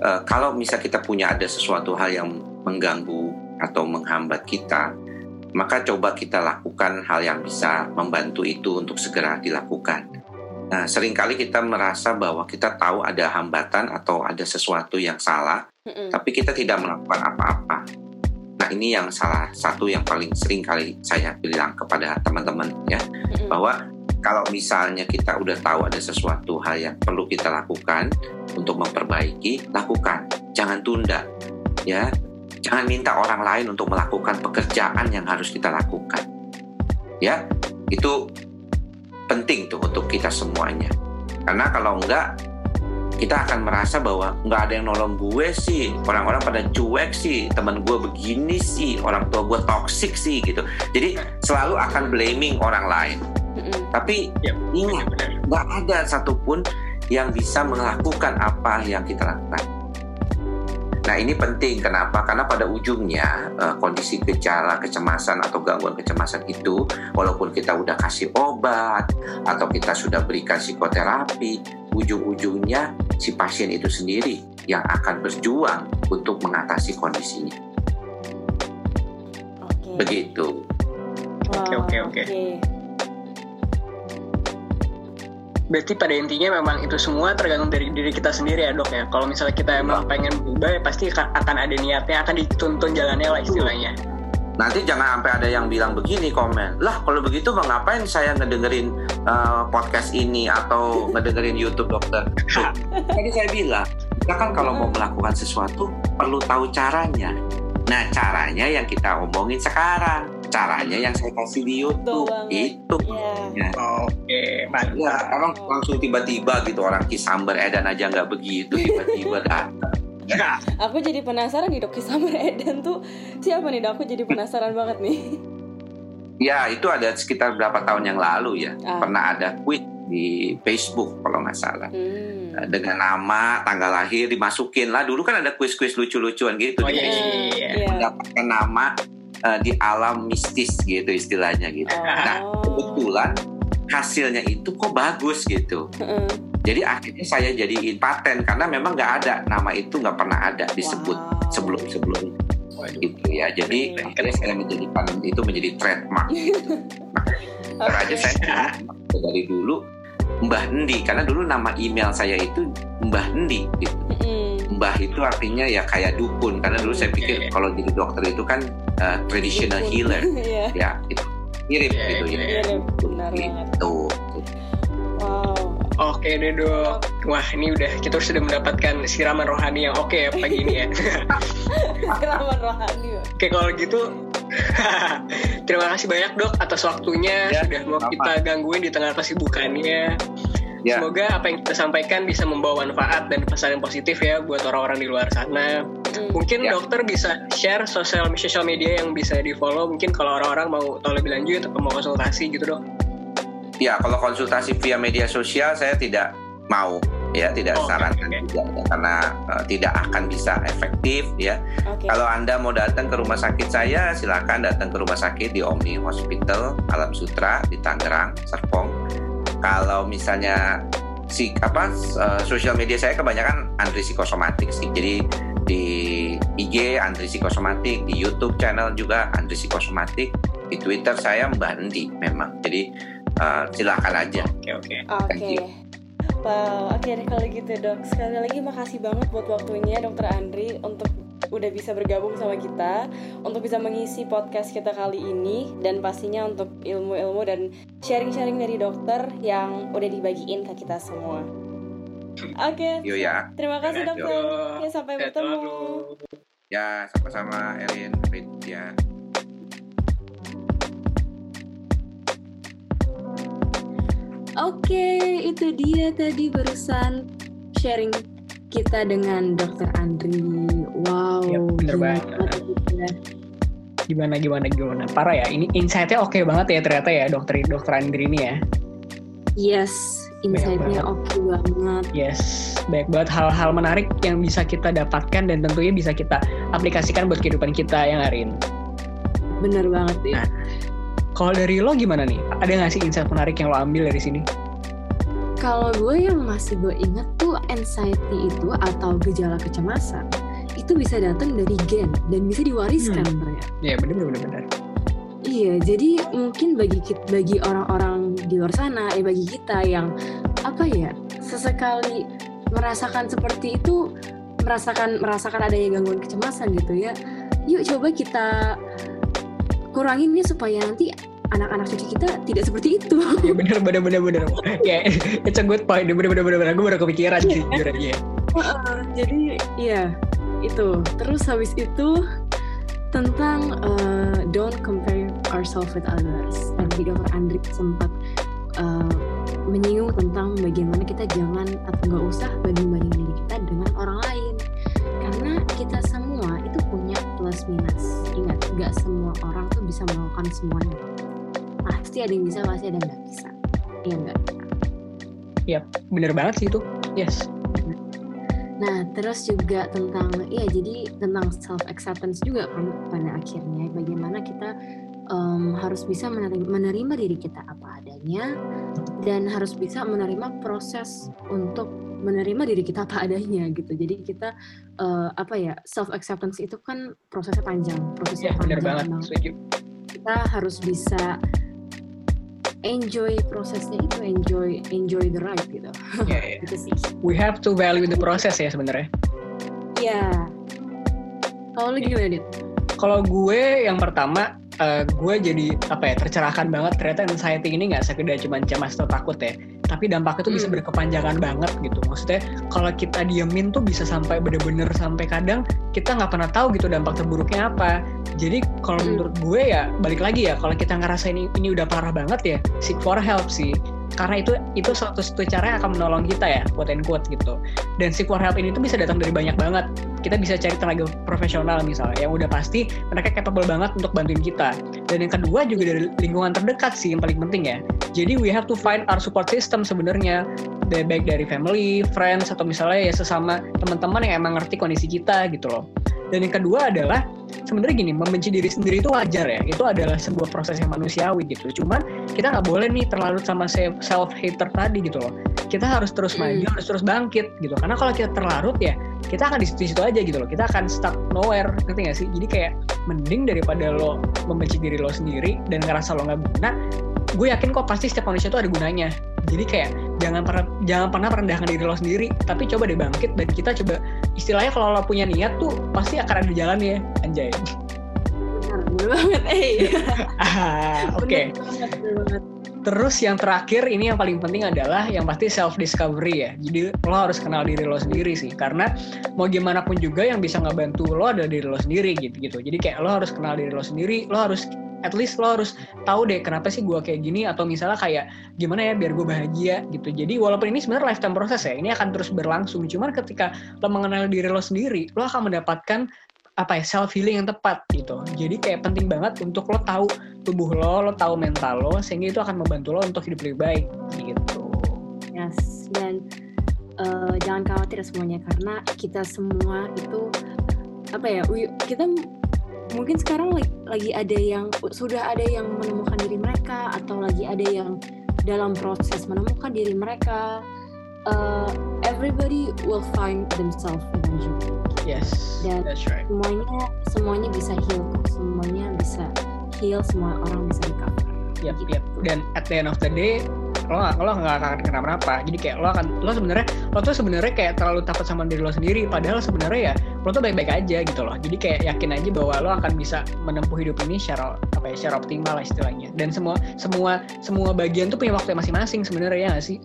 eh, kalau misal kita punya ada sesuatu hal yang mengganggu atau menghambat kita, maka coba kita lakukan hal yang bisa membantu itu untuk segera dilakukan. Nah, sering kali kita merasa bahwa kita tahu ada hambatan atau ada sesuatu yang salah, Mm-mm. tapi kita tidak melakukan apa-apa. Nah, ini yang salah satu yang paling sering kali saya bilang kepada teman-teman ya Mm-mm. bahwa kalau misalnya kita udah tahu ada sesuatu hal yang perlu kita lakukan untuk memperbaiki, lakukan. Jangan tunda, ya. Jangan minta orang lain untuk melakukan pekerjaan yang harus kita lakukan. Ya, itu penting tuh untuk kita semuanya. Karena kalau enggak, kita akan merasa bahwa nggak ada yang nolong gue sih, orang-orang pada cuek sih, teman gue begini sih, orang tua gue toksik sih gitu. Jadi selalu akan blaming orang lain. Tapi Yep, ingat, Benar. nggak ada satupun yang bisa melakukan apa yang kita lakukan. Nah ini penting kenapa? Karena pada ujungnya eh, kondisi gejala kecemasan atau gangguan kecemasan itu, walaupun kita udah kasih obat atau kita sudah berikan psikoterapi, ujung-ujungnya si pasien itu sendiri yang akan berjuang untuk mengatasi kondisinya. Oke. Begitu. Wow, Oke, oke, oke. Berarti pada intinya memang itu semua tergantung dari diri kita sendiri ya dok ya. Kalau misalnya kita emang pengen berubah ya pasti ka- akan ada niatnya, akan dituntun jalannya lah istilahnya. Nanti jangan sampai ada yang bilang begini komen. Lah kalau begitu mah ngapain saya ngedengerin uh, podcast ini atau ngedengerin YouTube dokter? *laughs* Tadi saya bilang, kita kan kalau mau melakukan sesuatu perlu tahu caranya. Nah caranya yang kita omongin sekarang. Caranya yang saya kasih di YouTube. Itu. Iya. Oke, Ya, mantap. sekarang langsung tiba-tiba gitu orang Kisamber Edan aja nggak begitu tiba-tiba *laughs* datang. Aku jadi penasaran nih dok Kisah Edan tuh siapa nih dok? Aku jadi penasaran *laughs* banget nih. Ya itu ada sekitar berapa tahun yang lalu ya. Ah. Pernah ada quiz di Facebook kalau nggak salah. Hmm. dengan nama, tanggal lahir dimasukin lah. Dulu kan ada kuis-kuis lucu-lucuan gitu. Oh, di iya, Facebook. iya. Iya. Mendapatkan nama eh, di alam mistis gitu istilahnya gitu. Nah, Oh. kebetulan hasilnya itu kok bagus gitu. Heeh. Jadi akhirnya saya jadiin paten karena memang nggak ada nama itu nggak pernah ada disebut Wow. sebelum-sebelum Waduh. gitu ya. Jadi Oke. akhirnya saya menjadikan itu menjadi trademark. *laughs* Ntar aja Oke. saya bilang dari dulu Mbah Endi karena dulu nama email saya itu Mbah Endi gitu. Mm-mm. Mbah itu artinya ya kayak dukun karena dulu saya pikir Oke. kalau jadi dokter itu kan uh, traditional Dukun. healer *laughs* Iya. ya itu mirip Iya, gitu iya, ya Iya, benar banget. gitu Wow. Oke deh dok. Wah ini udah kita sudah mendapatkan siraman rohani yang oke ya pagi ini ya. *laughs* *laughs* Keramat rohani. Oke kalau gitu terima kasih banyak dok atas waktunya Ya, sudah mau sama. kita gangguin di tengah kesibukannya. Ya Semoga apa yang kita sampaikan bisa membawa manfaat dan pesan yang positif ya buat orang-orang di luar sana. Mm. Mungkin Ya. dokter bisa share sosial sosial media yang bisa di follow. Mungkin kalau orang-orang mau tahu lebih lanjut atau mau konsultasi gitu dok. ya kalau konsultasi via media sosial saya tidak mau ya tidak Oh, sarankan oke. juga ya, karena uh, tidak akan bisa efektif ya Oke. Kalau Anda mau datang ke rumah sakit saya, silakan datang ke rumah sakit di Omni Hospital Alam Sutra di Tangerang, Serpong. Kalau misalnya si apa uh, sosial media saya kebanyakan Andri psikosomatik sih. Jadi di IG Andri psikosomatik, di YouTube channel juga Andri psikosomatik, di Twitter saya Mbak Andi memang. Jadi uh, silakan aja. Oke oke. Oke. Wow, oke okay, kalau gitu dok. Sekali lagi makasih banget buat waktunya dokter Andri untuk udah bisa bergabung sama kita untuk bisa mengisi podcast kita kali ini dan pastinya untuk ilmu-ilmu dan sharing-sharing dari dokter yang udah dibagiin ke kita semua. Oke. Okay. ya. Terima kasih dokter. Ya sampai bertemu. Ya sama-sama Erin. Ya. Oke, itu dia tadi barusan sharing kita dengan Dokter Andri. Wow. Ya, bener banget. Gimana gimana gimana. Parah ya. Ini insight-nya oke okay banget ya ternyata ya Dokter Dokter Andri ini ya. Yes, insight-nya oke okay banget. Yes, banyak banget hal-hal menarik yang bisa kita dapatkan dan tentunya bisa kita aplikasikan buat kehidupan kita yang hari ini. Bener banget ya. Nah, kalau dari lo gimana nih? Ada nggak sih insight menarik yang lo ambil dari sini? Kalau gue yang masih gue inget tuh anxiety itu atau gejala kecemasan itu bisa datang dari gen dan bisa diwariskan hmm. ternyata. Iya benar benar benar. Iya, jadi mungkin bagi bagi orang-orang di luar sana, eh bagi kita yang apa ya sesekali merasakan seperti itu, merasakan merasakan adanya gangguan kecemasan gitu ya. Yuk coba kita kurangin ini supaya nanti anak-anak cucu kita tidak seperti itu. Iya benar benar benar benar. Ya, it's a good point. Benar benar benar. Gue baru kepikiran sih jujur aja. Uh, jadi ya itu. Terus habis itu tentang uh, don't compare ourselves with others. Tadi dokter Andri sempat uh, menyinggung tentang bagaimana kita jangan atau nggak usah banding-banding diri kita dengan orang lain. Karena kita semua itu punya plus minus. Ingat, nggak semua orang tuh bisa melakukan semuanya pasti ada yang bisa pasti ada yang nggak bisa iya enggak Iya, bener banget sih itu. Yes. Nah, terus juga tentang, iya jadi tentang self acceptance juga kan pada akhirnya bagaimana kita um, harus bisa menerima, menerima diri kita apa adanya dan harus bisa menerima proses untuk menerima diri kita apa adanya gitu. Jadi kita uh, apa ya self acceptance itu kan prosesnya panjang, prosesnya ya, panjang. Banget. Kita harus bisa enjoy prosesnya itu enjoy enjoy the ride gitu. Yeah, yeah. *laughs* gitu sih. We have to value the process ya sebenarnya. Iya. Yeah. Kalau lu gimana, Dit? Kalau gue yang pertama uh, gue jadi apa ya tercerahkan banget. Ternyata anxiety ini nggak sekedar cuma cemas atau takut ya. Tapi dampaknya tuh hmm. bisa berkepanjangan banget gitu. Maksudnya kalau kita diemin tuh bisa sampai bener-bener sampai kadang kita nggak pernah tahu gitu dampak terburuknya apa. Jadi kalau hmm. menurut gue ya balik lagi ya kalau kita ngerasa ini ini udah parah banget ya seek for help sih karena itu itu suatu satu cara yang akan menolong kita ya quote and quote gitu. Dan seek for help ini tuh bisa datang dari banyak banget. Kita bisa cari tenaga profesional misalnya yang udah pasti mereka capable banget untuk bantuin kita. Dan yang kedua juga dari lingkungan terdekat sih yang paling penting ya. Jadi we have to find our support system sebenarnya. Baik dari family, friends atau misalnya ya sesama teman-teman yang emang ngerti kondisi kita gitu loh dan yang kedua adalah sebenarnya gini membenci diri sendiri itu wajar ya. Itu adalah sebuah proses yang manusiawi gitu. Cuman kita nggak boleh nih terlalu sama self hater tadi gitu loh. Kita harus terus hmm. maju harus terus bangkit gitu. Karena kalau kita terlarut ya kita akan di situ-situ aja gitu loh. Kita akan stuck nowhere ngerti gak sih? Jadi kayak mending daripada lo membenci diri lo sendiri dan ngerasa lo nggak guna gue yakin kok pasti setiap manusia itu ada gunanya. Jadi kayak jangan pernah jangan pernah merendahkan diri lo sendiri tapi coba deh bangkit dan kita coba istilahnya kalau lo punya niat tuh pasti akan ada jalan ya anjay benar banget eh *laughs* oke okay. Terus yang terakhir ini yang paling penting adalah yang pasti self discovery ya. Jadi lo harus kenal diri lo sendiri sih. Karena mau gimana pun juga yang bisa ngebantu lo adalah diri lo sendiri gitu gitu. Jadi kayak lo harus kenal diri lo sendiri. Lo harus at least lo harus tahu deh kenapa sih gue kayak gini atau misalnya kayak gimana ya biar gue bahagia gitu. Jadi walaupun ini sebenarnya lifetime proses ya ini akan terus berlangsung. Cuman ketika lo mengenal diri lo sendiri lo akan mendapatkan apa ya self healing yang tepat gitu. Jadi kayak penting banget untuk lo tahu tubuh lo lo tahu mental lo sehingga itu akan membantu lo untuk hidup lebih baik gitu. Yes dan uh, jangan khawatir semuanya karena kita semua itu apa ya kita mungkin sekarang lagi, lagi ada yang sudah ada yang menemukan diri mereka atau lagi ada yang dalam proses menemukan diri mereka uh, everybody will find themselves eventually yes dan that's right semuanya semuanya bisa heal semuanya bisa heal semua orang bisa recover yep, gitu. yep. dan at the end of the day lo gak, lo gak akan kenapa-napa jadi kayak lo akan lo sebenarnya lo tuh sebenarnya kayak terlalu takut sama diri lo sendiri padahal sebenarnya ya lo tuh baik-baik aja gitu loh jadi kayak yakin aja bahwa lo akan bisa menempuh hidup ini secara apa ya secara optimal lah istilahnya dan semua semua semua bagian tuh punya waktu masing-masing sebenarnya ya gak sih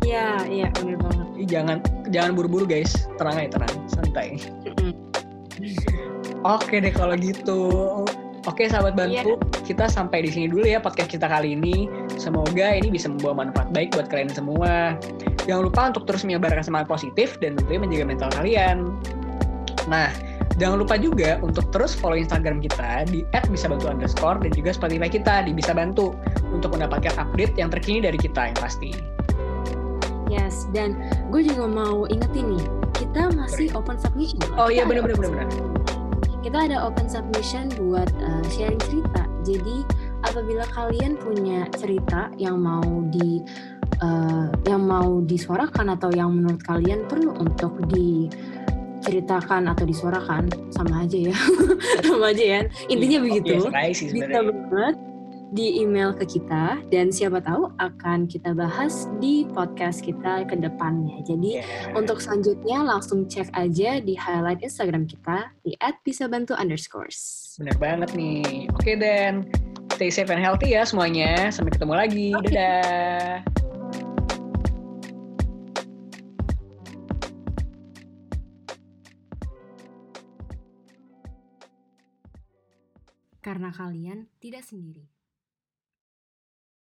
Iya, iya benar banget. Jangan jangan buru-buru guys, tenang aja tenang, santai. Oke deh kalau gitu. Oke sahabat bantu, yeah. kita sampai di sini dulu ya podcast kita kali ini. Semoga ini bisa membawa manfaat baik buat kalian semua. Jangan lupa untuk terus menyebarkan semangat positif dan tentunya menjaga mental kalian. Nah, jangan lupa juga untuk terus follow Instagram kita di @bisabantu underscore dan juga Spotify kita di Bisa Bantu untuk mendapatkan update yang terkini dari kita yang pasti. Yes, dan gue juga mau ingetin nih, kita masih open submission. Oh iya benar-benar benar kita ada open submission buat uh, sharing cerita. Jadi apabila kalian punya cerita yang mau di uh, yang mau disuarakan atau yang menurut kalian perlu untuk diceritakan atau disuarakan sama aja ya *laughs* sama aja ya intinya iya, begitu sih bisa banget di email ke kita dan siapa tahu akan kita bahas di podcast kita ke depannya. Jadi yeah. untuk selanjutnya langsung cek aja di highlight Instagram kita di @bisabantu underscores. Bener banget nih. Oke Dan, stay safe and healthy ya semuanya. Sampai ketemu lagi. Okay. Dadah. Karena kalian tidak sendiri.